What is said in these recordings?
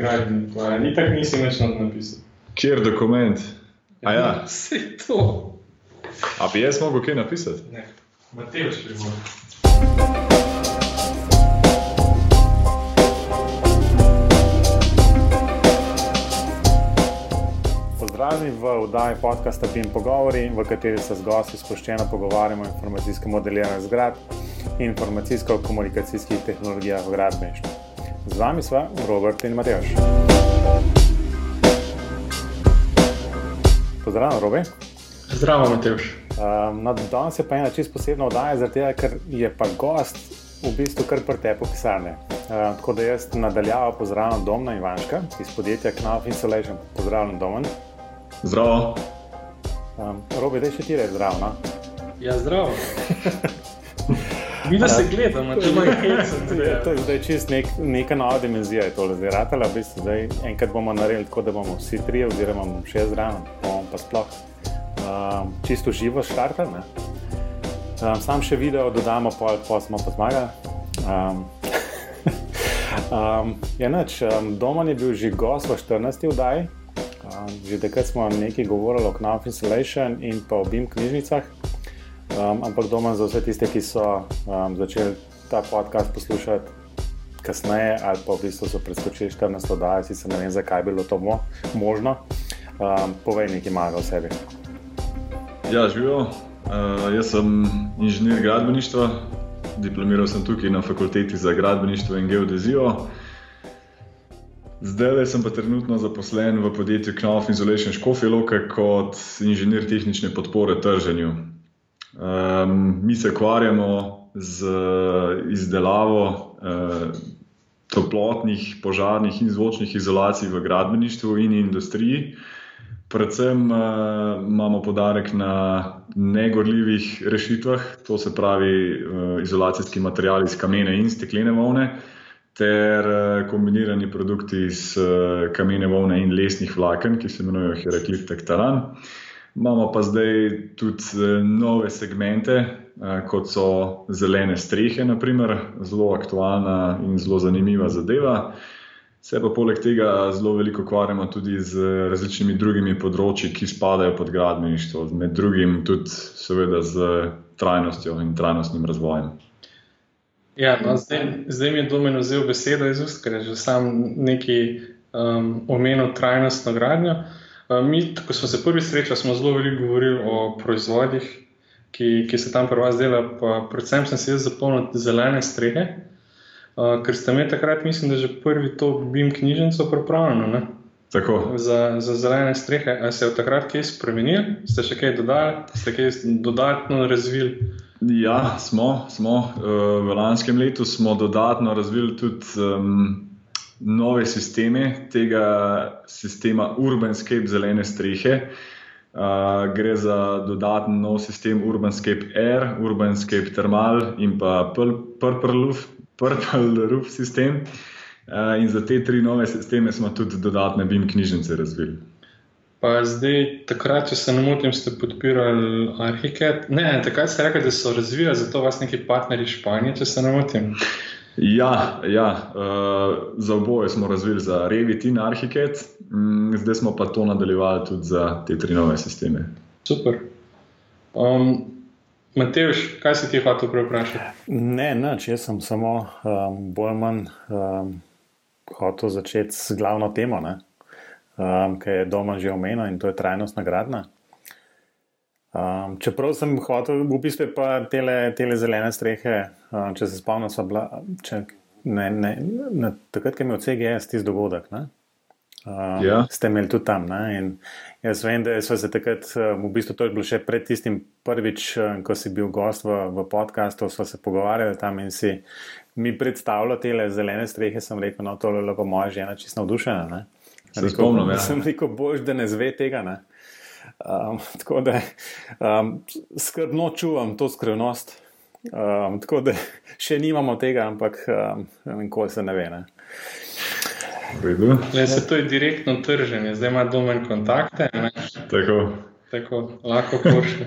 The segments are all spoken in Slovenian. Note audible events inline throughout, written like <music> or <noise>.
gradnji. Ni tako, nisi več napisal. Kjer dokument? A ja, <laughs> Vse to. a bi jaz mogel kaj napisati? Ne, Mateoš primor. Pozdravljeni v oddaji podcasta PIN Pogovori, v kateri se z gosti sproščeno pogovarjamo o informacijskem modeliranju zgrad in informacijsko-komunikacijskih tehnologijah v gradbeništvu. Z vami sva Robert in Matejš. Pozdravljen, Robi. Zdravo, Mateoš. Um, no, danes je pa ena čisto posebna oddaja, zaradi tega, ker je pa gost v bistvu kar pretepo pisarne. Uh, tako da jaz nadaljavo pozdravljam Domna Ivanška iz podjetja Knauf Insulation. Pozdravljen, Domen. Zdravo. Um, Robi, da še ti reči zdravo. No? Ja, zdravo. <laughs> Mi da se gledamo, če imaš hecen. Ja, to je zdaj čist nek, neka nova dimenzija, je tole zdaj ratala. V bistvu zdaj enkrat bomo naredili tako, da bomo vsi trije, oziroma bom še zraven, bomo pa sploh um, čisto živo štartali. Um, sam še video dodamo, pa, pa smo pa zmagali. Um, <laughs> um, ja, nič, um, Domen je bil že gost v 14. vdaji. Um, že takrat smo nekaj govorili o Knauf Installation in pa o BIM knjižnicah. Um, ampak doma za vse tiste, ki so um, začeli ta podcast poslušati kasneje, ali pa v bistvu so preskočili 14 oddaj, sicer ne vem, zakaj je bilo to mo možno. Um, povej nekaj malega o sebi. Ja, živijo. Uh, jaz sem inženir gradbeništva, diplomiral sem tukaj na fakulteti za gradbeništvo in geodezijo. Zdaj sem pa trenutno zaposlen v podjetju Knauf Insulation Škofiloka kot inženir tehnične podpore trženju. Um, mi se ukvarjamo z izdelavo uh, toplotnih, požarnih in zvočnih izolacij v gradbeništvu in industriji. Predvsem uh, imamo podarek na negorljivih rešitvah, to se pravi uh, izolacijski materiali iz kamene in steklene volne, ter uh, kombinirani produkti iz uh, kamene volne in lesnih vlaken, ki se imenujejo Heraklit Tektaran. Imamo pa zdaj tudi uh, nove segmente, uh, kot so zelene strehe, naprimer, zelo aktualna in zelo zanimiva zadeva. Se pa poleg tega zelo veliko ukvarjamo tudi z različnimi drugimi področji, ki spadajo pod gradbeništvo, med drugim tudi, seveda, z trajnostjo in trajnostnim razvojem. Ja, no, zdaj, zdaj mi je domen vzel besedo iz ust, ker je že sam neki um, omenil trajnostno gradnjo. Uh, mi, ko smo se prvi srečali, smo zelo veliko govorili o proizvodih, ki, ki se tam pri vas delajo. Predvsem sem si jaz zapomnil zelene strehe. Uh, ker ste imeli takrat, mislim, da že prvi to BIM knjižnico pripravljeno za, za zelene strehe. Ali se je od takrat kaj spremenil, ste še kaj dodali, ste kaj dodatno razvili? Ja, smo. smo. Uh, v lanskem letu smo dodatno razvili tudi um, nove sisteme tega sistema Urbanscape zelene strehe. Uh, gre za dodaten nov sistem Urbanscape Air, Urbanscape Thermal in pa Purple Roof, Purple Roof sistem. Uh, in za te tri nove sisteme smo tudi dodatne BIM knjižnice razvili. Pa zdaj, takrat, če se ne motim, ste podpirali Arhiket. Ne, takrat ste rekli, da so razvijali za to vas neki partnerji Španije, če se ne motim. Ja, ja uh, za oboje smo razvili za Revit in Arhiket, mm, zdaj smo pa to nadaljevali tudi za te tri nove sisteme. Super. Um, Mateoš, kaj si ti hotel vprašati? Ne, nič, jaz sem samo um, bolj ali manj um, hotel začeti s glavno temo, um, ki je doma že omenjena in to je trajnostna gradnja. Um, čeprav sem hotel, v bistvu pa tele, tele zelene strehe, um, če se spomnim, so bila, če, ne, ne, ne, takrat, ko je imel CGS tisti dogodek. Ne? Um, Ja. Ste imeli tudi tam. Jaz vem, da so se takrat, v bistvu to je bilo še pred tistim prvič, ko si bil gost v, v podkastu, so se pogovarjali tam in si mi predstavljal te zelene strehe. Sem rekel, no, to je pa moja žena čisto navdušena. ne. Se Rekel, spomnim, ja. Sem rekel, bož, da ne zve tega. Ne? Um, tako da um, skrbno čuvam to skrivnost. Um, tako da še nimamo tega, ampak um, nikoli se ne ve. Ne? Le, se to je direktno trženje, zdaj ima domen kontakte, ne? Tako. tako lahko pošlje.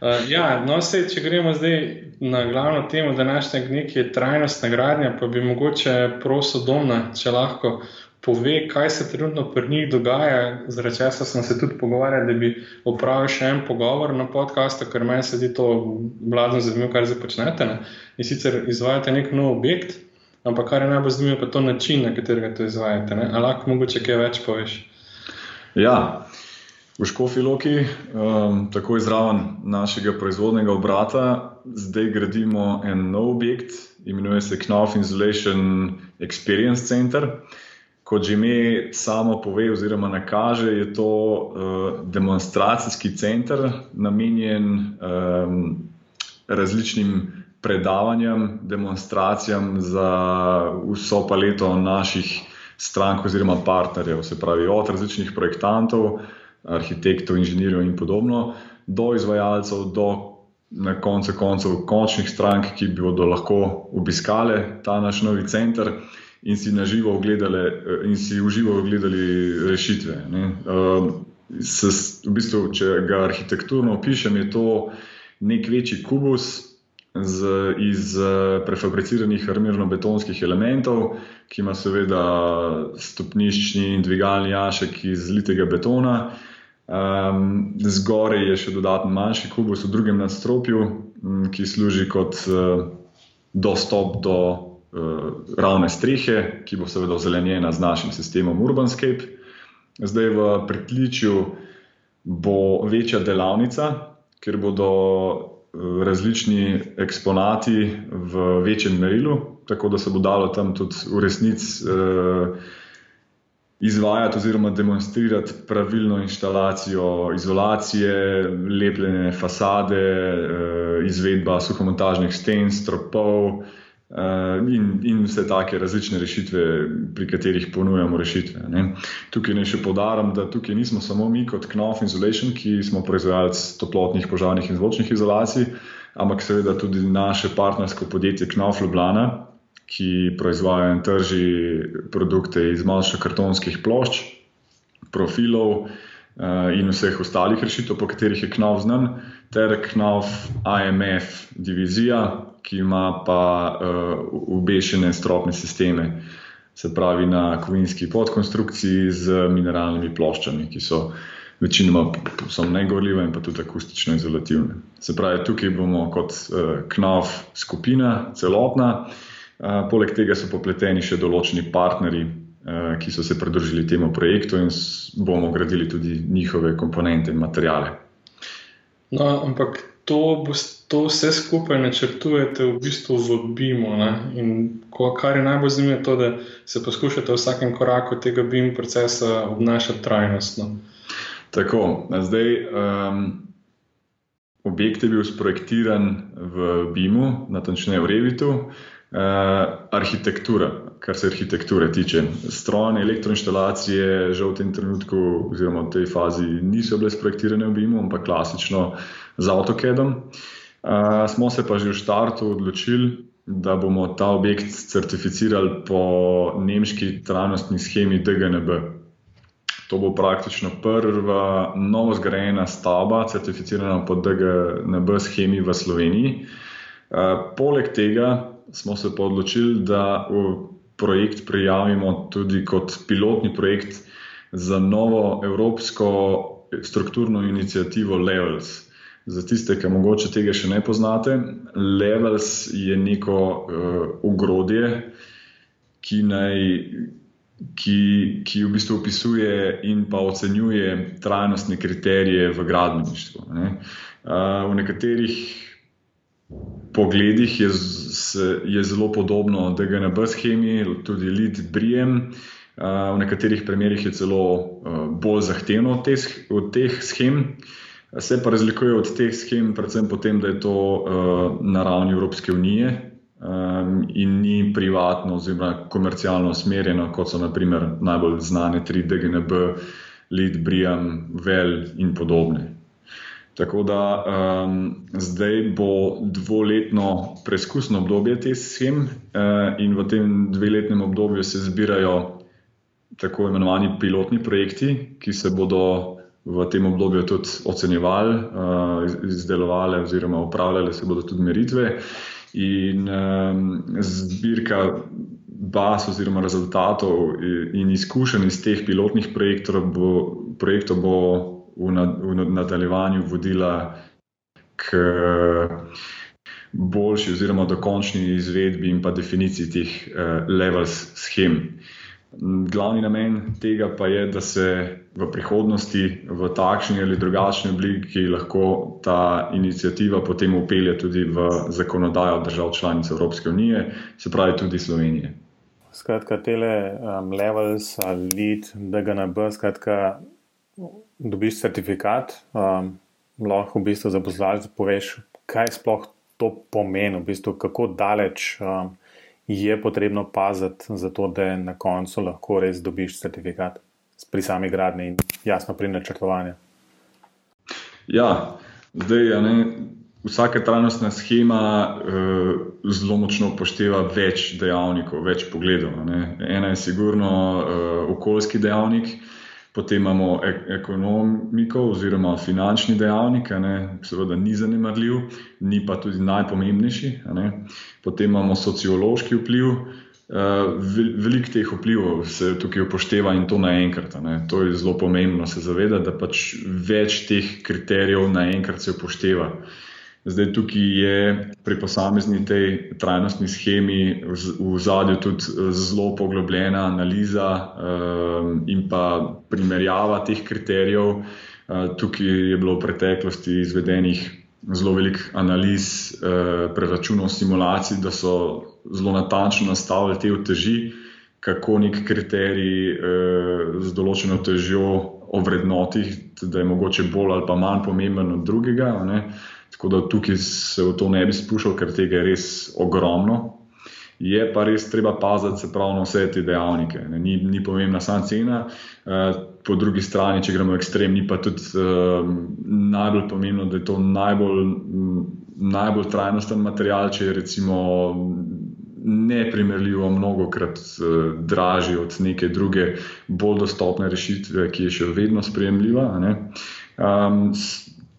Uh, <laughs> ja, no, sej, če gremo zdaj na glavno temo današnje knjige, ki je trajnostna gradnja, pa bi mogoče prosil domna, če lahko pove, kaj se trenutno pri njih dogaja. Zaradi česa sem se tudi pogovarjal, da bi opravil še en pogovor na podkastu, ker meni se zdi to vladno zanimivo, kar zdaj počnete. Ne? In sicer izvajate nek nov objekt, ampak kar je najbolj zanimivo, pa je to način, na katerega to izvajate. Ali lahko mogoče kaj več poveš? Ja. V Škofi Loki, um, tako izraven našega proizvodnega obrata, zdaj gradimo en nov objekt, imenuje se Knauf Insulation Experience Center. Kot že ime samo pove, oziroma nakaže, je to uh, demonstracijski center, namenjen um, različnim predavanjem, demonstracijam za vso paleto naših strank oziroma partnerjev, se pravi od različnih projektantov arhitektov, inženirjev in podobno, do izvajalcev, do na koncu koncev končnih strank, ki bodo lahko obiskale ta naš novi center in si na živo ogledali, eh, in si v živo ogledali rešitve. S, v bistvu, če ga arhitekturno opišem, je to nek večji kubus. Z, iz prefabriciranih armirno-betonskih elementov, ki ima seveda stopniščni in dvigalni jašek iz litega betona, Um, zgoraj je še dodatni manjši kubus v drugem nadstropju, ki služi kot uh, dostop do ravne strehe, ki bo seveda ozelenjena z našim sistemom Urbanscape. Zdaj v pritličju bo večja delavnica, ker bodo uh, različni eksponati v večjem merilu, tako da se bo dalo tam tudi v resnici. Uh, izvajati oziroma demonstrirati pravilno instalacijo izolacije, lepljenje fasade, eh, izvedba suhomontažnih sten, stropov eh, in, in vse take različne rešitve, pri katerih ponujamo rešitve. Ne. Tukaj naj še podarim, da tukaj nismo samo mi kot Knauf Insulation, ki smo proizvajalci toplotnih, požarnih in zvočnih izolacij, ampak seveda tudi naše partnersko podjetje Knauf Ljubljana, ki proizvajajo in trži produkte iz manjših kartonskih plošč, profilov uh, in vseh ostalih rešitev, po katerih je KNAV znan, ter KNAV IMF divizija, ki ima pa uh, ubešene stropne sisteme, se pravi na kovinski podkonstrukciji z mineralnimi ploščami, ki so. Večinoma so negorljive in pa tudi akustično izolativne. Se pravi, tukaj bomo kot uh, KNAV skupina, celotna, uh, Poleg tega so popleteni še določeni partnerji, ki so se pridružili temu projektu in bomo gradili tudi njihove komponente in materijale. No, ampak to, to vse skupaj načrtujete v bistvu v BIM-u. Kar je najbolj zanimivo, je to, da se poskušate v vsakem koraku tega BIM procesa obnašati trajnostno. Tako, zdaj. Um, Objekt je bil sprojektiran v BIM-u, natančneje v Revitu, Uh, arhitektura, kar se arhitekture tiče. Strojne elektroinstalacije, žal v tem trenutku, oziroma v tej fazi, niso bile sprojektirane v BIM-u, ampak klasično z AutoCAD-om. Uh, smo se pa že v startu odločili, da bomo ta objekt certificirali po nemški trajnostni schemi DGNB. To bo praktično prva novo zgrajena stavba, certificirana po DGNB schemi v Sloveniji. Uh, poleg tega smo se pa odločili, da projekt prijavimo tudi kot pilotni projekt za novo evropsko strukturno inicijativo Levels. Za tiste, ki morda tega še ne poznate, Levels je neko uh, ugrodje, ki, naj, ki, ki v bistvu opisuje in pa ocenjuje trajnostne kriterije v gradbeništvu. Ne. Uh, v nekaterih pogledih je, je zelo podobno DGNB schemi, tudi lead brijem. V nekaterih primerjih je celo bolj zahtevno od teh, od teh schem. Se pa razlikuje od teh schem, predvsem potem, da je to na ravni Evropske unije in ni privatno oziroma komercialno usmerjeno, kot so naprimer najbolj znane tri DGNB, lead brijem, vel in podobne. Tako da um, zdaj bo dvoletno preizkusno obdobje te schem, uh, in v tem dveletnem obdobju se zbirajo tako imenovani pilotni projekti, ki se bodo v tem obdobju tudi ocenjevali, uh, izdelovali oziroma upravljali se bodo tudi meritve. In um, zbirka baz oziroma rezultatov in izkušenj iz teh pilotnih projektov bo, projektov bo v, nad, v nadaljevanju vodila k boljši oziroma dokončni izvedbi in pa definiciji teh uh, levels schem. Glavni namen tega pa je, da se v prihodnosti v takšni ali drugačni obliki lahko ta inicijativa potem upelje tudi v zakonodajo držav članic Evropske unije, se pravi tudi Slovenije. Skratka, tele um, levels ali lead, DGNB, skratka, dobiš certifikat, um, lahko v bistvu zaposlovalec poveš, kaj sploh to pomeni, v bistvu, kako daleč um, je potrebno paziti, zato da na koncu lahko res dobiš certifikat pri sami gradni in jasno pri načrtovanju. Ja, zdaj je. Ne, vsaka trajnostna schema uh, zelo močno upošteva več dejavnikov, več pogledov. Ne. Ena je sigurno uh, okoljski dejavnik, uh, Potem imamo ek ekonomiko oziroma finančni dejavnik, seveda ni zanemarljiv, ni pa tudi najpomembnejši. Potem imamo sociološki vpliv. Eh, veliko teh vplivov se tukaj upošteva in to naenkrat. To je zelo pomembno se zavedati, da pač več teh kriterijev naenkrat se upošteva. Zdaj, tukaj je pri posamezni tej trajnostni schemi v, zadju tudi eh, zelo poglobljena analiza um, in pa primerjava teh kriterijev. Uh, tukaj je bilo v preteklosti izvedenih zelo velik analiz, uh, preračunov, simulacij, da so zelo natančno nastavili te uteži, kako nek kriterij z določeno težjo ovrednotiti, da je mogoče bolj ali pa manj pomemben od drugega. Ne? Tako da tukaj se v to ne bi spuščal, ker tega je res ogromno. Je pa res treba paziti se prav na vse te dejavnike. Ni, ni pomembna sama cena, eh, po drugi strani, če gremo ekstrem, ni pa tudi uh, najbolj pomembno, da je to najbolj, najbolj trajnosten material, če je recimo neprimerljivo mnogo krat uh, dražji od neke druge, bolj dostopne rešitve, ki je še vedno sprejemljiva. Um,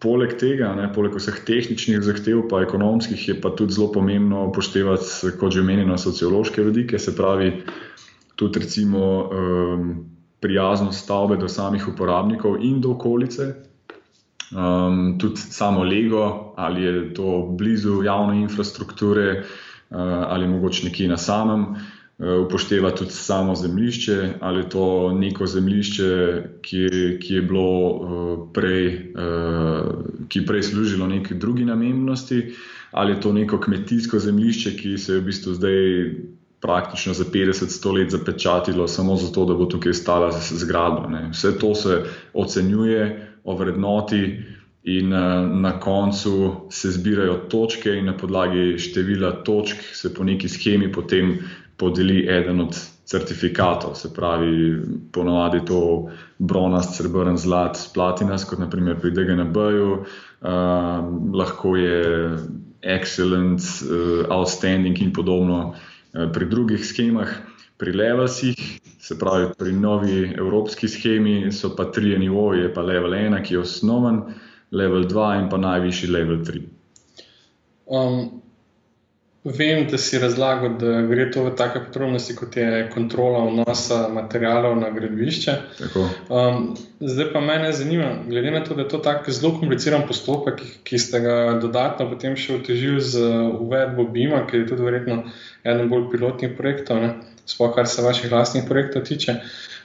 Poleg tega, ne, poleg vseh tehničnih zahtev, pa ekonomskih, je pa tudi zelo pomembno upoštevati, kot že omenjeno, sociološke vidike, se pravi, tudi recimo um, prijaznost stavbe do samih uporabnikov in do okolice. Um, tudi samo Lego, ali je to blizu javne infrastrukture, uh, ali mogoče nekje na samem. Eh, upošteva tudi samo zemljišče, ali je to neko zemljišče, ki, ki je bilo eh, prej, eh, ki je prej služilo neki drugi namennosti, ali je to neko kmetijsko zemljišče, ki se je v bistvu zdaj praktično za 50-100 let zapečatilo samo zato, da bo tukaj stala zgradba. Ne. Vse to se ocenjuje, ovrednoti. In na koncu se zbirajo točke, in na podlagi števila točk se po neki schemi potem podeli eden od certifikatov, se pravi, ponovadi to bronast, srebrn, zlat, platinast, kot naprimer pri DGNB-ju, uh, lahko je excellent, uh, outstanding in podobno uh, pri drugih schemah. Pri levelsih, se pravi pri novi evropski schemi, so pa tri nivoje, je pa level 1, ki je osnoven, level 2 in pa najvišji level 3. Um, Vem, da si razlagal, da gre to v take podrobnosti, kot je kontrola vnosa materijalov na gradbišče. Um, zdaj pa me zanima, glede na to, da je to tako zelo kompliciran postopek, ki, ki ste ga dodatno potem še otežili z uvedbo BIM-a, ki je tudi verjetno eden bolj pilotnih projektov, sploh kar se vaših vlastnih projektov tiče.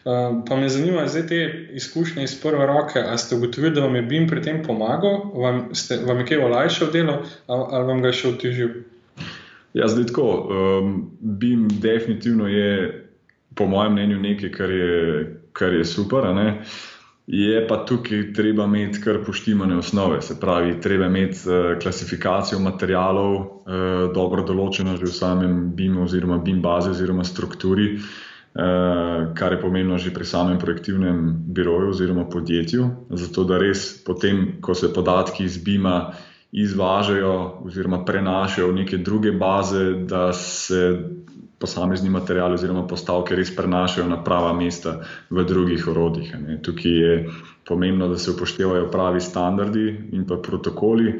Um, pa me zanima, zdaj te izkušnje iz prve roke, ali ste ugotovili, da vam je BIM pri tem pomagal, vam, ste, vam je kaj olajšal delo ali, ali vam ga še otežil? Ja, zdaj tako. Um, BIM definitivno je, po mojem mnenju, nekaj, kar je, kar je super. Je pa tukaj treba imeti kar poštimane osnove, se pravi, treba imeti uh, klasifikacijo materijalov, uh, dobro določeno že v samem BIM-u, oziroma BIM bazi, oziroma strukturi, uh, kar je pomembno že pri samem projektivnem biroju oziroma podjetju. Zato da res potem, ko se podatki iz BIM-a izvažajo oziroma prenašajo v neke druge baze, da se posamezni materiali oziroma postavke res prenašajo na prava mesta v drugih orodjih. Tukaj je pomembno, da se upoštevajo pravi standardi in pa protokoli.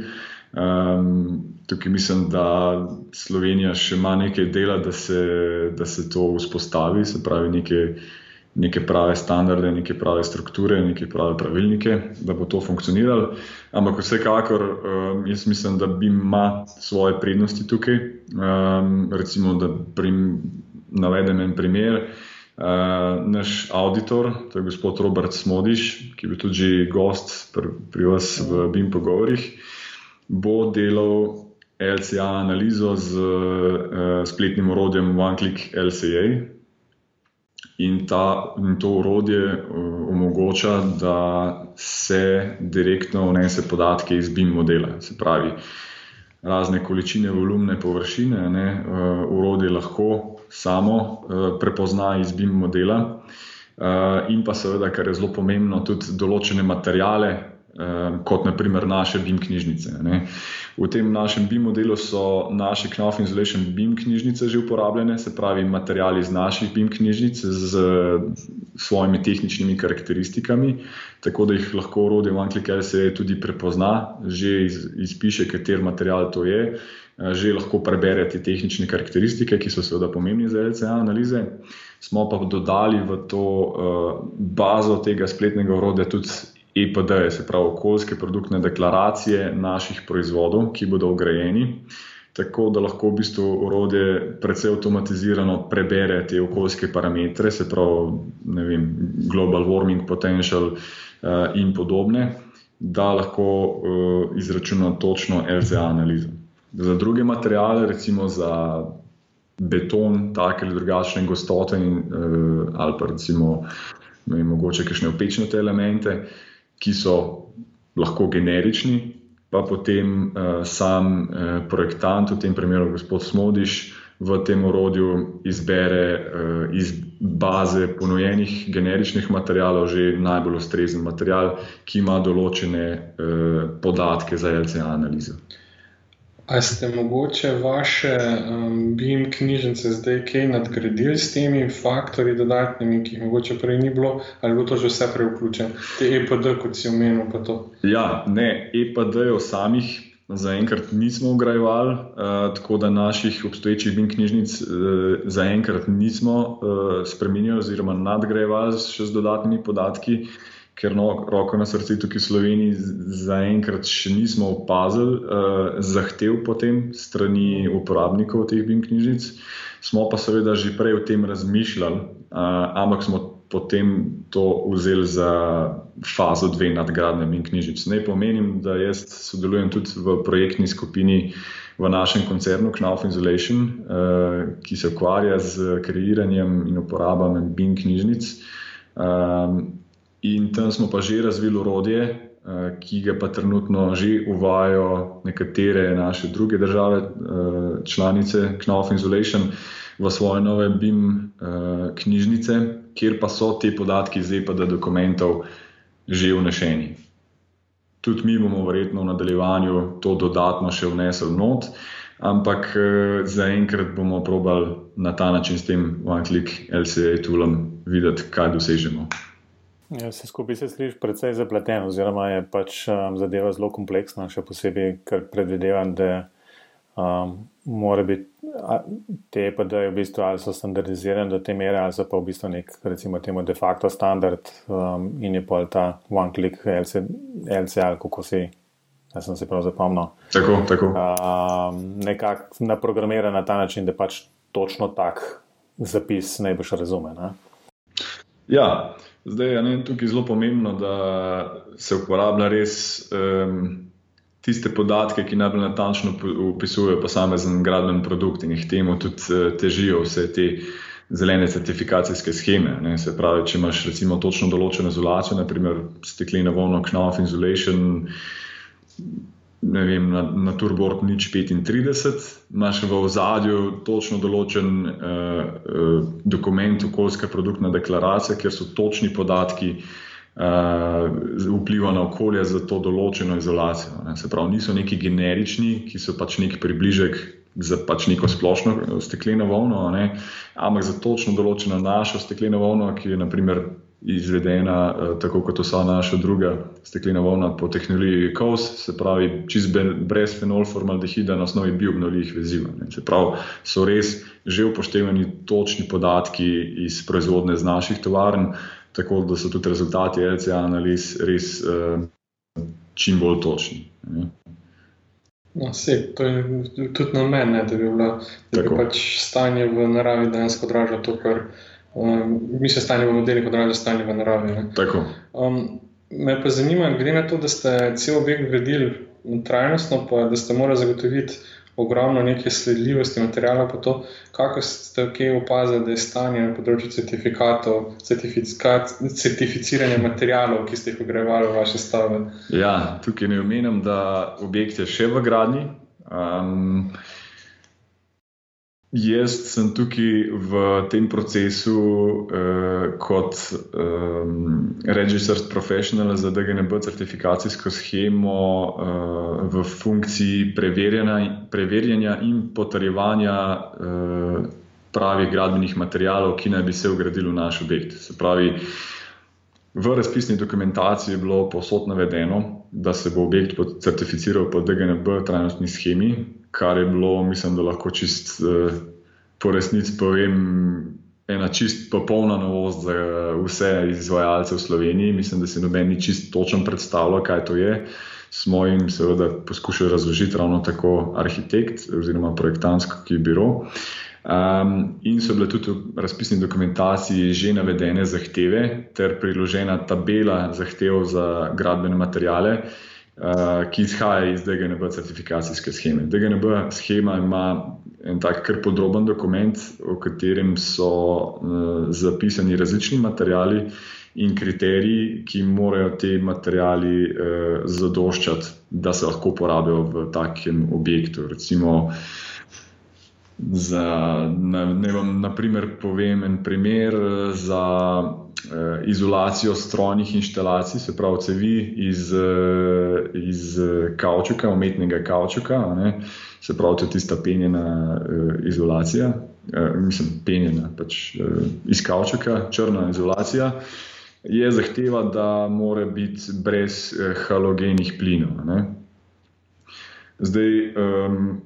Um, tukaj mislim, da Slovenija še ima nekaj dela, da se, da se to vzpostavi, se pravi, neke, neke prave standarde, neke prave strukture, neke prave pravilnike, da bo to funkcioniralo. Ampak vsekakor, um, jaz mislim, da ima svoje prednosti tukaj. Um, recimo, da prim, navedem en primer. Uh, naš auditor, to je gospod Robert Smodiš, ki je bil tudi gost pri, pri vas v BIM pogovorih, bo delal LCA analizo z uh, spletnim urodjem OneClick LCA. In, ta, in to urodje uh, omogoča, da se direktno vnese podatke iz BIM modela. Se pravi, razne količine, volumne, površine, ne, uh, urodje lahko samo uh, prepozna iz BIM modela, uh, in pa seveda, kar je zelo pomembno, tudi določene materijale, kot naprimer naše BIM knjižnice. Ne. V tem našem BIM modelu so naše Knauf Insulation BIM knjižnice že uporabljene, se pravi, materijali iz naših BIM knjižnic z svojimi tehničnimi karakteristikami, tako da jih lahko urodje OneClick se tudi prepozna, že iz, izpiše, kater material to je že lahko prebere te tehnične karakteristike, ki so seveda pomembni za LCA analize. Smo pa dodali v to uh, bazo tega spletnega urodja tudi EPD, se pravi okoljske produktne deklaracije naših proizvodov, ki bodo ugrajeni. Tako da lahko v bistvu urodje precej avtomatizirano prebere te okoljske parametre, se pravi vem, global warming potential uh, in podobne, da lahko uh, izračuna točno LCA analizo. Za druge materijale, recimo za beton, take ali drugačne gostote, in, uh, ali pa recimo vem, mogoče kakšne opečne elemente, ki so lahko generični, pa potem uh, sam uh, projektant, v tem primeru gospod Smodiš, v tem orodju izbere uh, iz baze ponujenih generičnih materijalov že najbolj ustrezen material, ki ima določene uh, podatke za LCA analizo. Ali ste mogoče vaše um, BIM knjižnice zdaj kaj nadgradili s temi faktorji dodatnimi, ki jih mogoče prej ni bilo, ali bo to že vse prej vključeno, te EPD, kot si omenil? Ja, ne, EPD-jev samih zaenkrat nismo ugrajevali, uh, tako da naših obstoječih BIM knjižnic uh, zaenkrat nismo uh, spremenili oziroma nadgrajevali še z dodatnimi podatki. Uh, ker no, roko na srcu tukaj v Sloveniji zaenkrat še nismo opazili uh, zahtev potem strani uporabnikov teh BIM knjižnic. Smo pa seveda že prej o tem razmišljali, uh, ampak smo potem to vzeli za fazo dve nadgradnje BIM knjižnic. Naj pomenim, da jaz sodelujem tudi v projektni skupini v našem koncernu Knauf Insulation, uh, ki se ukvarja z kreiranjem in uporabanjem BIM knjižnic. Um, In tam smo pa že razvili urodje, eh, ki ga pa trenutno že uvajo nekatere naše druge države, eh, članice Knauf Insulation, v svoje nove BIM eh, knjižnice, kjer pa so te podatki iz EPD dokumentov že vnešeni. Tudi mi bomo verjetno v nadaljevanju to dodatno še vnesli not, ampak zaenkrat bomo probali na ta način s tem OneClick LCA toolom videti, kaj dosežemo. Ja, vse skupaj se sliši precej zapleteno, oziroma je pač um, zadeva zelo kompleksna, še posebej, ker predvidevam, da um, mora biti te EPD v bistvu ali so standardizirane do te mere, ali so pa v bistvu nek, recimo, temu de facto standard um, in je pa ta one click LC, LCL, kako si. Jaz sem se prav zapomnil. Tako, tako. Um, nekako naprogramiran na ta način, da pač točno tak zapis najbolj razume. Ne? Ja, Zdaj je tukaj zelo pomembno, da se uporablja res um, tiste podatke, ki najbolj natančno opisujejo posamezen gradben produkt in jih temu tudi uh, težijo vse te zelene certifikacijske scheme. Ne. Se pravi, če imaš recimo točno določeno izolacijo, naprimer steklena volna Knauf Insulation ne vem, na, na Turboard nič 35, imaš v ozadju točno določen uh, uh, dokument, okoljska produktna deklaracija, kjer so točni podatki uh, vpliva na okolje za to določeno izolacijo. Ne. Se pravi, niso neki generični, ki so pač neki približek. Za pač neko splošno stekleno volno, ne? ampak za točno določeno našo stekleno volno, ki je naprimer izvedena uh, tako kot vsa naša druga steklena volna po tehnologiji COS, se pravi čist brez fenol formaldehida na osnovi biobnovljivih veziv. Se pravi, so res že upoštevani točni podatki iz proizvodne z naših tovarn, tako da so tudi rezultati LCA analiz res uh, čim bolj točni. Ne. No, se, to je tudi na meni, da bi, bila, da bi pač stanje v naravi dejansko odražalo to, kar um, mi se stanje v modelih odraža stanje v naravi. Um, me pa zanima, glede na to, da ste cel objekt gradili trajnostno, pa da ste morali zagotoviti ogromno neke sledljivosti materijala, pa to, kako ste ok opazili, da je stanje na področju certifikatov, certificiranja materijalov, ki ste jih ugrajevali v vaše stavbe. Ja, tukaj ne omenjam, da objekt je še v gradni. Um, Jaz sem tukaj v tem procesu uh, kot um, registered professional za DGNB certifikacijsko schemo uh, v funkciji preverjanja, in potrjevanja uh, pravih gradbenih materijalov, ki naj bi se ugradili v naš objekt. Se pravi, v razpisni dokumentaciji je bilo posod navedeno, da se bo objekt certificiral po DGNB trajnostni schemi, kar je bilo, mislim, da lahko čist uh, po resnici povem, ena čist popolna novost za vse izvajalce v Sloveniji. Mislim, da si noben ni čist točen predstavljal, kaj to je. Smo jim seveda poskušali razložiti ravno tako arhitekt oziroma projektantski biro. Um, in so bile tudi v razpisni dokumentaciji že navedene zahteve, ter priložena tabela zahtev za gradbene materijale, uh, uh, ki izhaja iz DGNB certifikacijske scheme. DGNB schema ima en tak kar podroben dokument, v katerem so uh, zapisani različni materijali in kriteriji, ki morajo te materijali uh, zadoščati, da se lahko uporabijo v takem objektu. Recimo, Za, ne, ne vam, na primer, povem en primer za Eh, izolacijo strojnih inštalacij, se pravi cevi iz, eh, iz kaučuka, umetnega kaučuka, ne, se pravi tudi tista penjena eh, izolacija, mislim, penjena pač iz kaučuka, črna izolacija. Je zahteva, da mora biti brez halogenih plinov. Ne. Zdaj, um,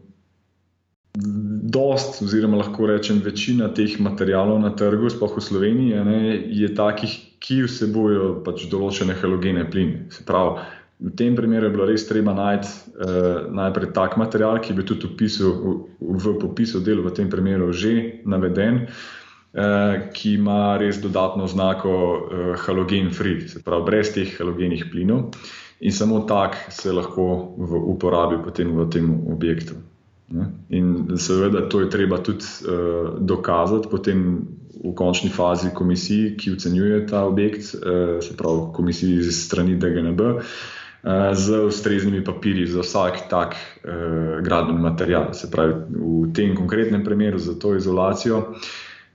dost, oziroma lahko rečem, večina teh materijalov na trgu, sploh v Sloveniji, ne, je takih, ki vsebujejo pač določene halogene pline. Se pravi, v tem primeru je bilo res treba najti uh, najprej tak material, ki bi tudi upisal, v, v popisu dela, v tem primeru že naveden. Uh, ki ima res dodatno znako uh, halogen free, se pravi, brez teh halogenih plinov, in samo tak se lahko v, uporabi potem v tem objektu. In seveda to je treba tudi uh, dokazati potem v končni fazi komisiji, ki ocenjuje ta objekt, uh, se pravi komisiji iz strani DGNB, uh, z ustreznimi papirji za vsak tak uh, gradbeni material. Se pravi, v tem konkretnem primeru za to izolacijo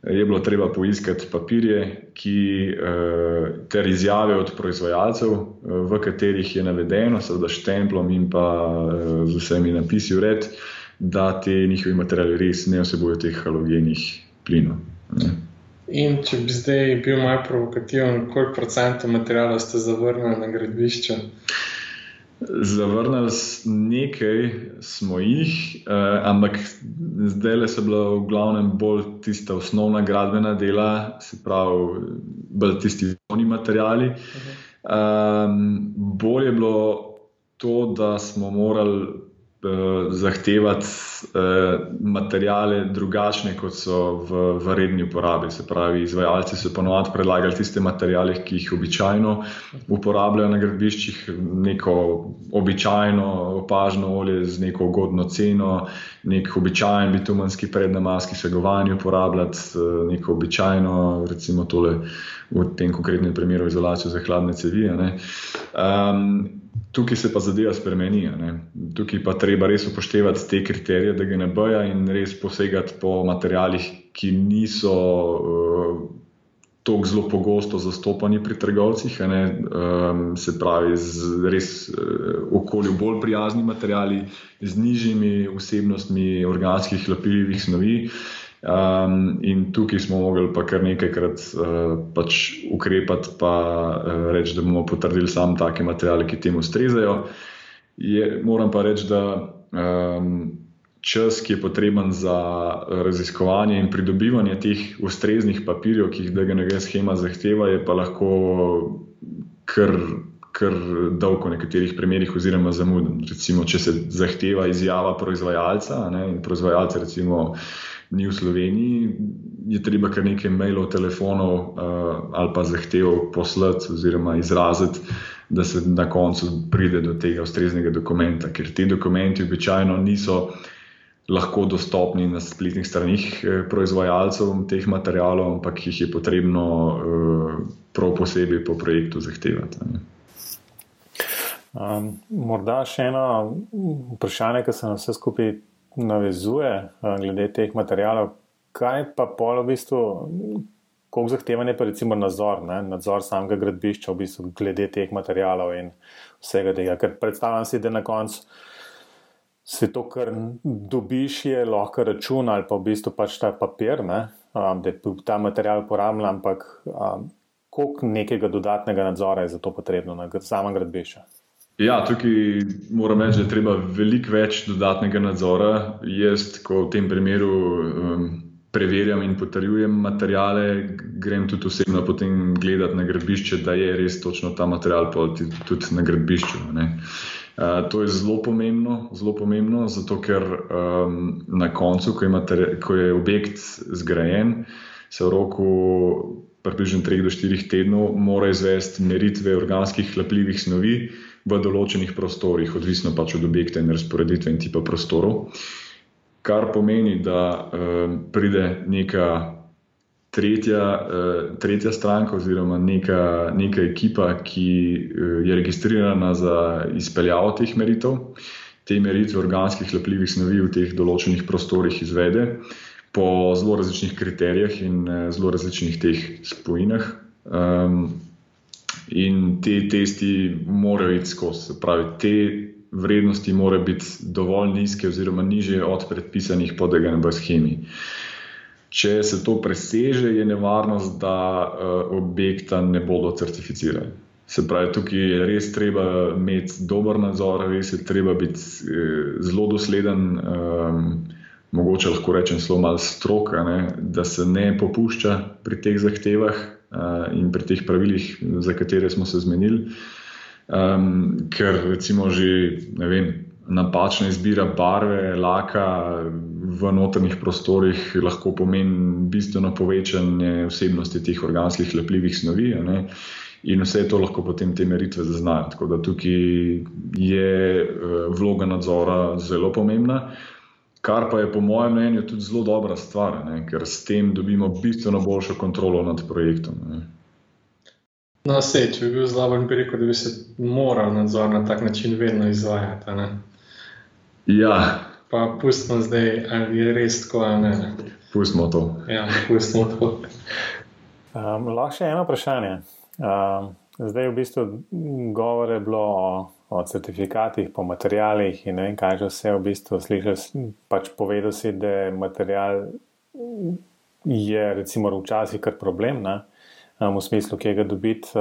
je bilo treba poiskati papirje, ki, uh, ter izjave od proizvajalcev, uh, v katerih je navedeno, seveda štemplom in pa uh, z vsemi napisi v red da te njihovi materiali res ne vsebujejo teh halogenih plinov. Ne. In če bi zdaj bil malo provokativen, koliko procentov materijala ste zavrnili na gradbišče? Zavrnili smo nekaj, smo jih, eh, ampak zdaj le so bila v glavnem bolj tista osnovna gradbena dela, se pravi, bolj tisti osnovni materijali. Uh -huh. um, bolje je bilo to, da smo morali Eh, zahtevati eh, materijale drugačne, kot so v, v redni uporabi. Se pravi, izvajalci so ponovadi predlagali tiste materijale, ki jih običajno uporabljajo na gradbiščih, neko običajno opažno olje z neko ugodno ceno, nek običajen bitumenski prednamaski segovanje uporabljati, eh, neko običajno, recimo tole v tem konkretnem primeru izolacijo za hladne cevi tukaj se pa zadeva spremeni. Tukaj pa treba res upoštevati te kriterije DGNB-ja in res posegati po materijalih, ki niso uh, tako zelo pogosto zastopani pri trgovcih, um, se pravi, z res uh, okolju bolj prijazni materijali, z nižjimi vsebnostmi organskih lepljivih snovi. Um, in tukaj smo mogli pa kar nekajkrat uh, pač ukrepati, pa uh, reči, da bomo potrdili samo take materijale, ki temu ustrezajo. Moram pa reči, da um, čas, ki je potreben za raziskovanje in pridobivanje teh ustreznih papirjev, ki jih DGNG schema zahteva, je pa lahko kar, kar dolg v nekaterih primerjih, oziroma zamuden. Recimo, če se zahteva izjava proizvajalca ne, in proizvajalca, recimo ni v Sloveniji, je treba kar nekaj mailov, telefonov uh, ali pa zahtev poslati oziroma izraziti, da se na koncu pride do tega ustreznega dokumenta, ker ti dokumenti običajno niso. Lahko dostopni na spletnih straneh eh, proizvajalcev teh materijalov, ampak jih je potrebno uh, prav posebej po projektu zahtevati. Um, morda še eno vprašanje, ki se nas vse skupaj navezuje glede teh materijalov, kaj pa polo v bistvu, koliko zahteven je pa recimo nadzor, ne? nadzor samega gradbišča v bistvu glede teh materijalov in vsega tega. Ker predstavljam si, da na koncu se to, kar dobiš, je lahko račun ali pa v bistvu pač ta papir, ne? da je ta material uporabljen, ampak koliko nekega dodatnega nadzora je za to potrebno na samem gradbišču. Ja, tukaj moram reči, da je treba veliko več dodatnega nadzora. Jaz, ko v tem primeru um, preverjam in potrjujem materijale, grem tudi osebno potem gledati na gradbišče, da je res točno ta material tudi na gradbišču. Uh, to je zelo pomembno, zelo pomembno zato ker um, na koncu, ko je, ko je objekt zgrajen, se v roku približno 3 do 4 tednov mora izvesti meritve organskih hlapljivih snovi v določenih prostorih, odvisno pač od objekta in razporeditve in tipa prostorov. Kar pomeni, da uh, pride neka tretja, uh, tretja stranka, oziroma neka, neka ekipa, ki uh, je registrirana za izpeljavo teh meritev, te meritve organskih lepljivih snovi v teh določenih prostorih izvede po zelo različnih kriterijih in uh, zelo različnih teh spojinah. Um, in ti testi morajo iti skozi. Pravi, te vrednosti morajo biti dovolj nizke, oziroma niže od predpisanih po DGNB schemi. Če se to preseže, je nevarnost, da uh, objekta ne bodo certificirali. Se pravi, tukaj je res treba imeti dober nadzor, res je treba biti uh, zelo dosleden, um, mogoče lahko rečem, zelo malo stroka, ne, da se ne popušča pri teh zahtevah, in pri teh pravilih, za katere smo se zmenili. Um, ker recimo že vem, napačna izbira barve, laka v notranjih prostorih lahko pomeni bistveno povečanje vsebnosti teh organskih lepljivih snovi. In vse to lahko potem te meritve zaznajo. Tako da tukaj je vloga nadzora zelo pomembna. Kar pa je po mojem mnenju tudi zelo dobra stvar, ne? ker s tem dobimo bistveno boljšo kontrolo nad projektom. Ne? No, sej, če bi bil zelo bi rekel, da bi se moral nadzor na tak način vedno izvajati. Ne? Ja. Pa pustimo zdaj, ali je res tako ali ne. ne? Pustimo to. Ja, pustimo to. um, lahko še eno vprašanje. Um, zdaj, v bistvu, govore bilo o o certifikatih, po materijalih in ne vem, kaj že vse v bistvu slišiš. Pač povedal si, da je material je recimo včasih kar problem, ne? v smislu, kje ga dobiti.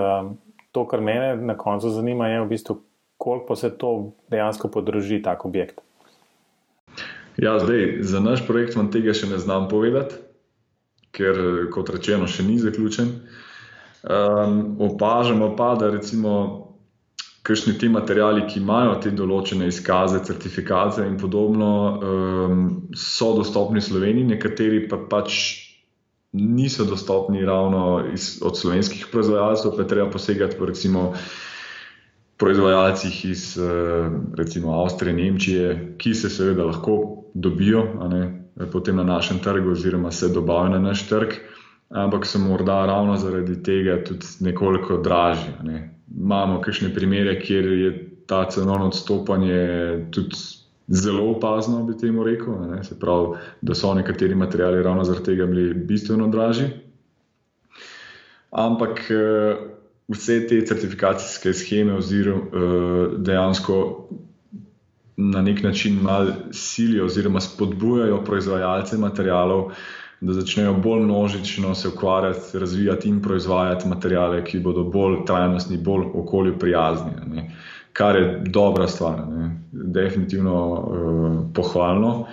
To, kar mene na koncu zanima, je v bistvu, koliko se to dejansko podroži, tak objekt. Ja, zdaj, za naš projekt vam tega še ne znam povedati, ker, kot rečeno, še ni zaključen. Um, opažamo pa, da recimo kakšni ti materiali, ki imajo te določene izkaze, certifikate in podobno, um, so dostopni v Sloveniji, nekateri pa pač niso dostopni ravno iz, od slovenskih proizvajalcev, pa treba posegati po recimo. Proizvajalcih iz recimo, Avstrije, Nemčije, ki se seveda lahko dobijo ne, potem na našem trgu, oziroma se dobavijo na naš trg, ampak so morda ravno zaradi tega tudi nekoliko dražji. Ne imamo kakšne primere, kjer je ta cenovno odstopanje tudi zelo opazno, bi temu rekel. Ne? Se pravi, da so nekateri materiali ravno zaradi tega bili bistveno dražji. Ampak eh, vse te certifikacijske scheme oziroma eh, dejansko na nek način malo silijo oziroma spodbujajo proizvajalce materialov, da začnejo bolj množično se ukvarjati, razvijati in proizvajati materijale, ki bodo bolj trajnostni, bolj okolju prijazni. Ne. Kar je dobra stvar, ne. definitivno uh, pohvalno.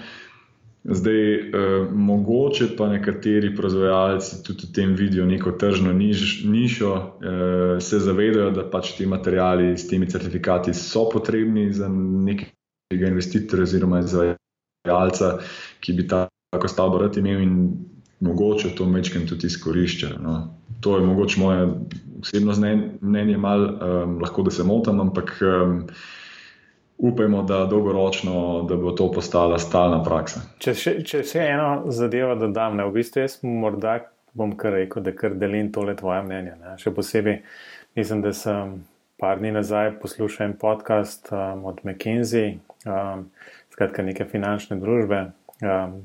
Zdaj, eh, mogoče pa nekateri proizvajalci tudi v tem vidijo neko tržno niž, nišo, eh, se zavedajo, da pač ti materiali s temi certifikati so potrebni za nekega investitorja oziroma izvajalca, ki bi tako stavbo rad imel in mogoče to mečkem tudi izkorišča. No. To je mogoče moje osebno mnenje, mal, um, lahko da se motim, ampak um, upajmo, da dolgoročno da bo to postala stalna praksa. Če še, če še eno zadevo dodam, ne, v bistvu jaz morda bom kar rekel, da kar delim tole tvoje mnenje. Ne. Še posebej mislim, da sem par dni nazaj poslušal en podcast um, od McKinsey, um, skratka neke finančne družbe um,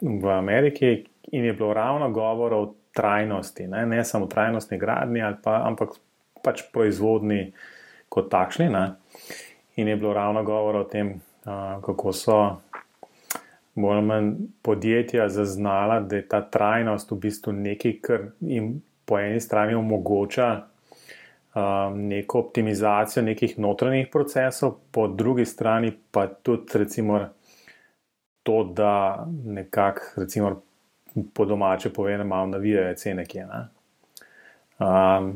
v Ameriki in je bilo ravno govor o trajnosti, ne, ne samo trajnostni gradni, pa, ampak pač proizvodni kot takšni. Ne in je bilo ravno govor o tem, kako so bolj ali manj podjetja zaznala, da je ta trajnost v bistvu nekaj, kar jim po eni strani omogoča neko optimizacijo nekih notranjih procesov, po drugi strani pa tudi recimo to, da nekako recimo po domače povedano malo navijajo cene, ki je. Um,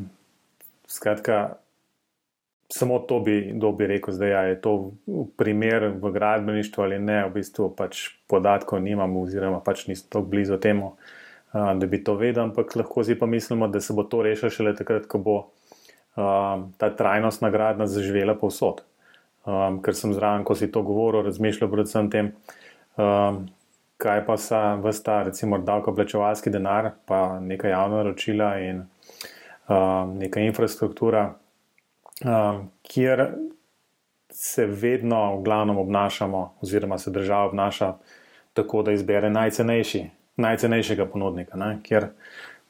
skratka, samo to bi, bi rekel, da ja, je to primer v gradbeništvu ali ne, v bistvu pač podatkov nimamo, oziroma pač nismo tako blizu temu, da bi to vedel, ampak lahko si pa mislimo, da se bo to rešilo šele takrat, ko bo ta trajnostna gradna zaživela povsod. Um, ker sem zraven, ko si to govoril, razmišljal predvsem tem, um, kaj pa so vsta, recimo, davkoplačevalski denar, pa neka javna naročila in um, neka infrastruktura, um, kjer se vedno v glavnem obnašamo, oziroma se država obnaša tako, da izbere najcenejši, najcenejšega ponudnika, ne? kjer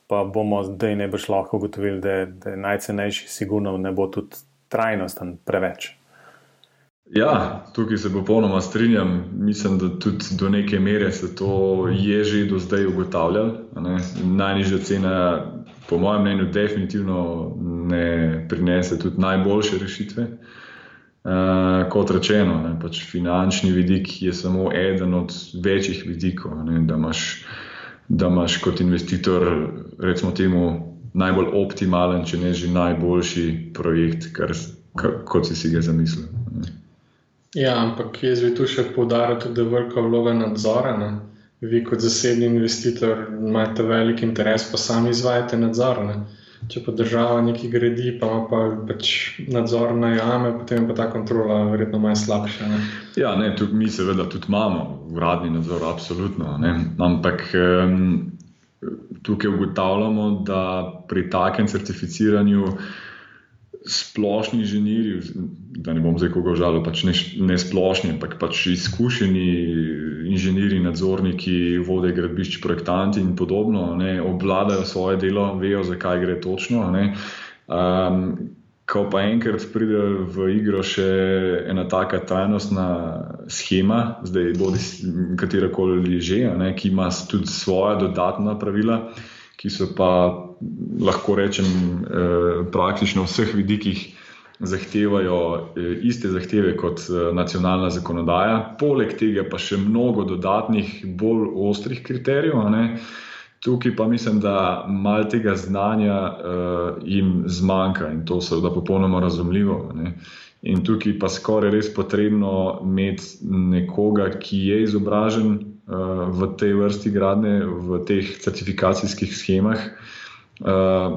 pa bomo zdaj ne boš lahko ugotovili, da, da je najcenejši, sigurno ne bo tudi trajnosten preveč. Ja, tukaj se popolnoma strinjam. Mislim, da tudi do neke mere se to je že do zdaj ugotavljalo. Najnižja cena po mojem mnenju, definitivno ne prinese tudi najboljše rešitve. Uh, kot rečeno, ne, pač finančni vidik je samo eden od večjih vidikov, ne, da, imaš, da imaš kot investitor, recimo, temu najbolj optimalen, če ne že najboljši projekt, kar, kar, kot si, si ga zamislil. Ne. Ja, ampak jaz bi tu še poudaril, da je velika vloga nadzora. Ne vi kot zasebni investitor imate velik interes, pa sami izvajate nadzor. Ne? Če pa država nekaj gradi, pa ima pa pač nadzor na jame, potem pa ta kontrola verjetno malo slabša. Ne? Ja, ne, tudi mi seveda tudi imamo uradni nadzor, absolutno. Ne? Ampak um, tukaj ugotavljamo, da pri takem certificiranju splošni inženirji, da ne bom zdaj koga žalil, pač ne, ne splošni, ampak pač izkušeni inženirji, nadzorniki, vode gradbišč, projektanti in podobno, ne, obvladajo svoje delo, vejo, zakaj gre točno. Um, ko pa enkrat pride v igro še ena taka trajnostna schema, zdaj bodi katera koli že, ne, ki ima tudi svoje dodatna pravila, ki so pa lahko rečem, eh, praktično v vseh vidikih zahtevajo eh, iste zahteve kot eh, nacionalna zakonodaja, poleg tega pa še mnogo dodatnih, bolj ostrih kriterijev. Tukaj pa mislim, da malo tega znanja uh, jim zmanjka in to se da popolnoma razumljivo. Ne? In tukaj pa skoraj res potrebno imeti nekoga, ki je izobražen uh, v tej vrsti gradne, v teh certifikacijskih schemah, uh,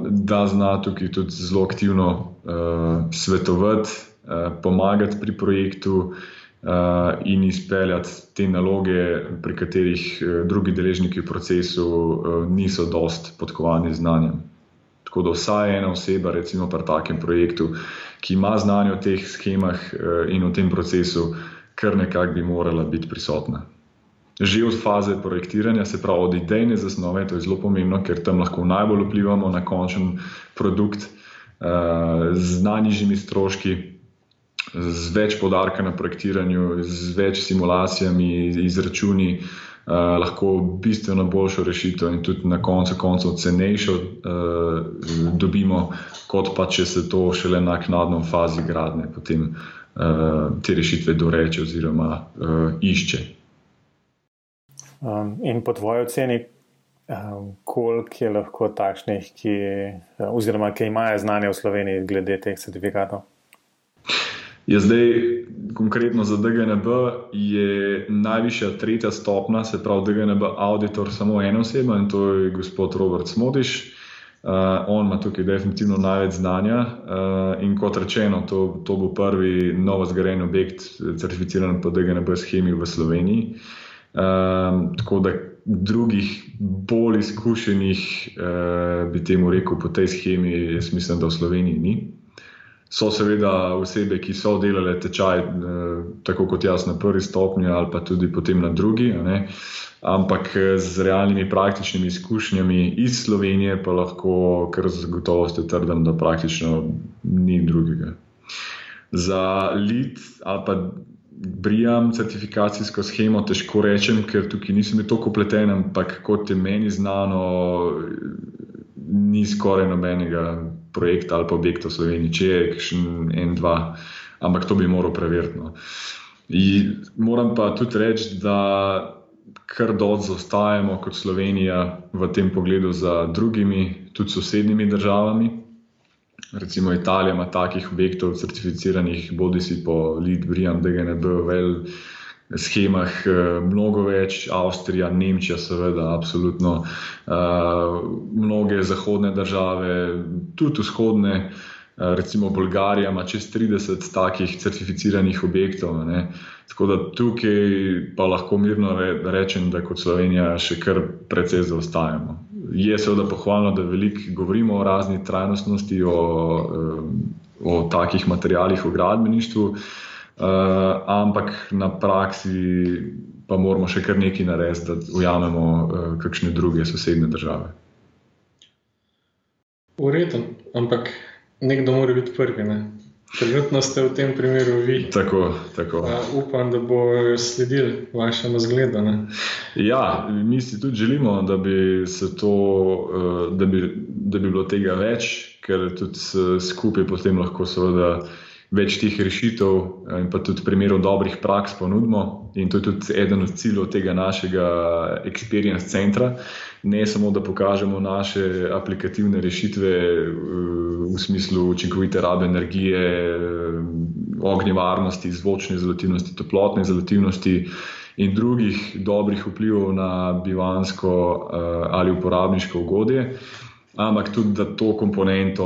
da zna tukaj tudi zelo aktivno uh, svetovati, uh, pomagati pri projektu uh, in izpeljati te naloge, pri katerih drugi deležniki v procesu uh, niso dost podkovani z znanjem. Tako da vsaj ena oseba, recimo pri takem projektu, ki ima znanje o teh schemah uh, in o tem procesu, kar nekako bi morala biti prisotna že od faze projektiranja, se pravi od idejne zasnove, to je zelo pomembno, ker tam lahko najbolj vplivamo na končen produkt uh, z najnižjimi stroški, z več podarka na projektiranju, z več simulacijami, izračuni. uh, lahko bistveno boljšo rešitev in tudi na koncu koncev cenejšo uh, dobimo, kot pa če se to šele na naknadno fazi gradnje potem uh, te rešitve doreče oziroma uh, išče. Um, in po tvoji oceni, um, koliko je lahko takšnih, ki, oziroma ki imajo znanje v Sloveniji glede teh certifikatov? Je zdaj, konkretno za DGNB, je najvišja tretja stopna, se pravi DGNB auditor, samo ena oseba in to je gospod Robert Smodiš. Uh, on ima tukaj definitivno največ znanja uh, in kot rečeno, to, to bo prvi novo zgrajen objekt, certificiran po DGNB schemi v Sloveniji. Uh, tako da drugih bolj izkušenih, uh, bi temu rekel, po tej schemi, jaz mislim, da v Sloveniji ni so seveda osebe, ki so delale tečaj, eh, tako kot jaz na prvi stopnji ali pa tudi potem na drugi. Ampak eh, z realnimi praktičnimi izkušnjami iz Slovenije pa lahko kar z gotovostjo trdim, da praktično ni drugega. Za LID ali pa Brijam certifikacijsko schemo težko rečem, ker tukaj nisem tako pleten, ampak kot je meni znano, ni skoraj nobenega projekta ali pa objekta v Sloveniji, če je kakšen en, dva, ampak to bi moral preveriti. No. Moram pa tudi reči, da kar dolgo zaostajamo kot Slovenija v tem pogledu za drugimi, tudi sosednjimi državami. Recimo Italija ima takih objektov, certificiranih, bodi si po LID, Brian, DGNB, Vel, schemah, eh, mnogo več, Avstrija, Nemčija, seveda, absolutno, uh, mnoge zahodne države, tudi vzhodne, uh, recimo Bolgarija ima čez 30 takih certificiranih objektov. Ne. Tako da tukaj pa lahko mirno rečem, da kot Slovenija še kar precej zaostajamo. Je seveda pohvalno, da veliko govorimo o razni trajnostnosti, o, o takih materijalih v gradbeništvu. Uh, ampak na praksi pa moramo še kar nekaj narediti, da ujamemo uh, kakšne druge sosednje države. Uredno, ampak nekdo mora biti prvi. Ne? Trenutno ste v tem primeru vi. Tako, tako. Uh, upam, da bo sledil vašemu zgledu. Ne? Ja, mi si tudi želimo, da bi, to, uh, da, bi, da bi bilo tega več, ker tudi skupaj potem lahko seveda več teh rešitev eh, in pa tudi primerov dobrih praks ponudimo. In to je tudi eden od ciljev tega našega experience centra. Ne samo, da pokažemo naše aplikativne rešitve eh, v smislu učinkovite rabe energije, eh, ognjevarnosti, zvočne izolativnosti, toplotne izolativnosti in drugih dobrih vplivov na bivansko ali uporabniško ugodje, ampak tudi, da to komponento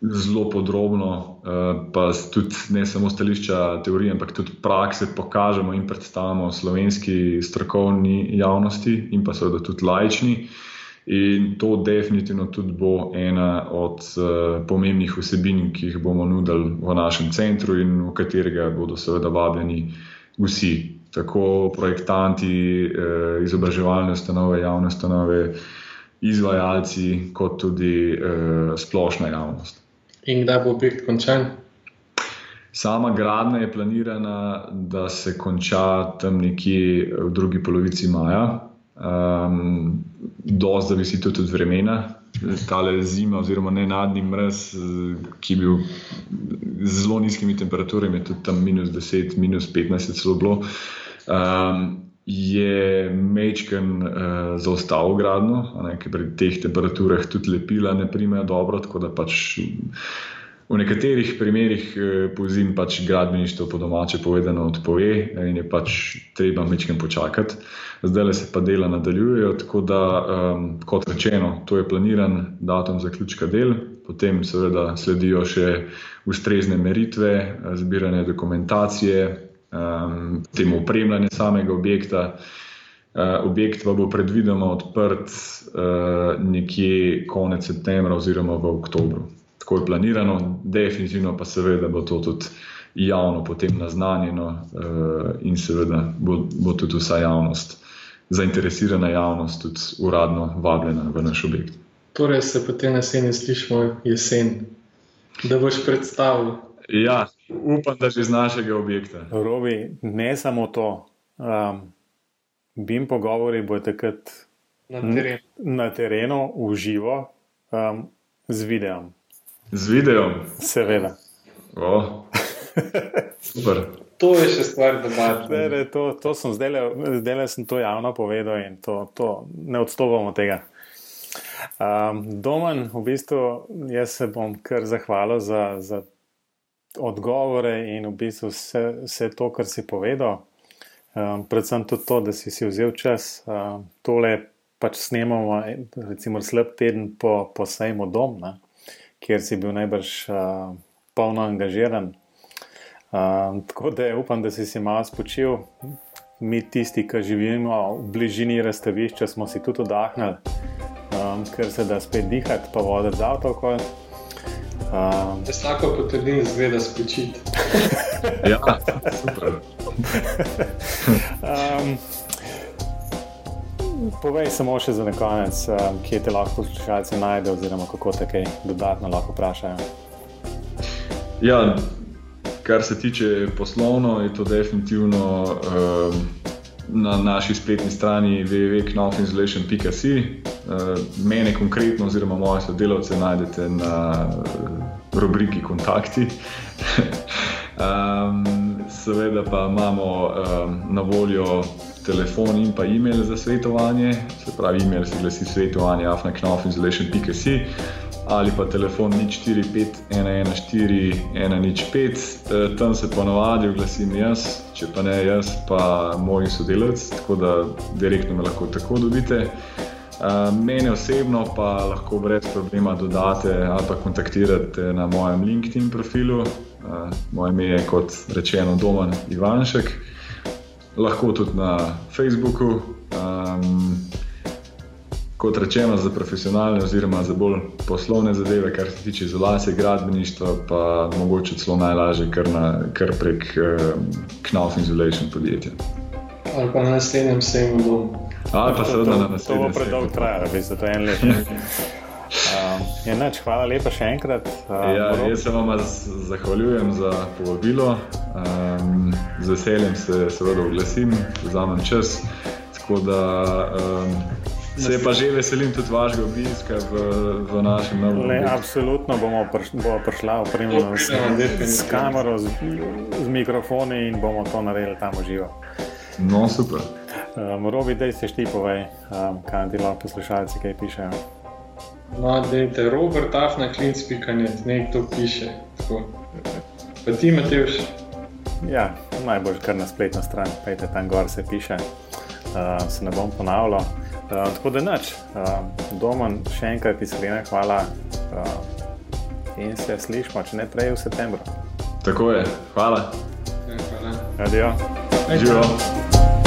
zelo podrobno, eh, pa tudi ne samo stališča teorije, ampak tudi prakse pokažemo in predstavimo slovenski strokovni javnosti in pa seveda tudi lajčni. In to definitivno tudi bo ena od uh, pomembnih vsebin, ki jih bomo nudili v našem centru in v katerega bodo seveda vabljeni vsi, tako projektanti, uh, izobraževalne ustanove, javne ustanove, izvajalci, kot tudi uh, splošna javnost. In kdaj bo objekt končan? Sama gradnja je planirana, da se konča tam nekje v drugi polovici maja. Um, Dosti zavisi tudi od vremena, tale zima, oziroma ne nadni mrz, ki je bil z zelo nizkimi temperaturami, tudi tam minus 10, minus 15 celo bilo. Um, je Mečken uh, zaostal gradno, ki pri teh temperaturah tudi lepila ne primejo dobro, tako da pač v nekaterih primerjih uh, po zim pač gradbeništvo po domače povedano odpove in je pač treba Mečken počakati. Zdaj se pa dela nadaljujejo, tako da, um, kot rečeno, to je planiran datum zaključka del, potem seveda sledijo še ustrezne meritve, zbiranje dokumentacije, um, temu upremljanju samega objekta. Uh, objekt pa bo predvidoma odprt uh, nekje konec septembra oziroma v oktobru. Tako je planirano, definitivno pa seveda bo to tudi javno potem naznanjeno uh, in seveda bo, bo tudi vsa javnost, zainteresirana javnost, tudi uradno vabljena v naš objekt. Torej se potem na jeseni slišimo jesen, da boš predstavil. Ja, Upam, da že iz našega objekta. Robi, ne samo to. Um, BIM pogovori bo takrat na terenu, na terenu v živo, um, z videom. Z videom? Seveda. Oh. Super. To je še stvar, da imaš. To, to sem zdaj, zdaj le sem to javno povedal in to, to ne odstopamo tega. Um, Domen, v bistvu, jaz se bom kar zahvalil za, za odgovore in v bistvu vse, vse to, kar si povedal. Um, predvsem tudi to, da si, si vzel čas. Um, tole pač snemamo, recimo, slab teden po, po sejmu dom, ne, kjer si bil najbrž uh, polno angažiran. Um, tako da upam, da si se malo spočil. Mi, tisti, ki živimo v bližini razstavišča, smo si tudi oddahnili, um, ker se da spet dihati, pa voditi z avtom. Um, Vsako potrdim, zgleda spočiti. <laughs> ja, super. um, povej samo še za konec, um, kje te lahko poslušalci najdejo, oziroma kako te kaj dodatno lahko vprašajo. Ja, Kar se tiče poslovno, je to definitivno uh, na naši spletni strani www.knofinsulation.com. Uh, ehm, mene konkretno, oziroma moje sodelavce, najdete na uh, rubriki Kontakti. <laughs> um, seveda pa imamo um, na voljo telefon in pa e-mail za svetovanje, se pravi, e-mail se glasi svetovanje afnaknofinsulation.com ali pa telefon 0451141105, tam se ponovadi oglasim jaz, če pa ne jaz, pa moj sodelavec, tako da direktno me lahko tako dobite. Mene osebno pa lahko brez problema dodate ali pa kontaktirate na mojem LinkedIn profilu. Moje ime je kot rečeno Domen Ivanšek, lahko tudi na Facebooku. Um, kot rečeno, za profesionalne oziroma za bolj poslovne zadeve, kar se tiče izolacije, gradbeništva, pa mogoče celo najlažje kar, na, kar prek um, Knauf Insulation podjetja. Ali pa na naslednjem sejmu dom. Ali pa seveda na naslednjem. To bo predolgo trajalo, bi se to en let. Um, enač, hvala lepa še enkrat. Um, ja, jaz se vam zahvaljujem za povabilo. Um, z veseljem se seveda oglasim, vzamem čas. Tako da um, Se pa že veselim tudi vašega obiska v, v našem novem mestu. Absolutno bomo, priš, bomo prišli opremljeni s, s kamero, z, z mikrofoni in bomo to naredili tam živo. No, super. Um, Robi, da si ti povej, um, kaj ti lahko poslušalci kaj pišejo. No, dejte, Robert Afna, klinc, pikanje, nek to piše. Tako. Pa ti, Matejš? Ja, najbolj kar na spletno stran, pejte tam gor se piše. Uh, se ne bom ponavljal. Uh, tako da noč, uh, doma še enkrat iskrena hvala uh, in se slišmo, če ne prej v septembru. Tako je, hvala. Ja, hvala. Adijo. Adijo.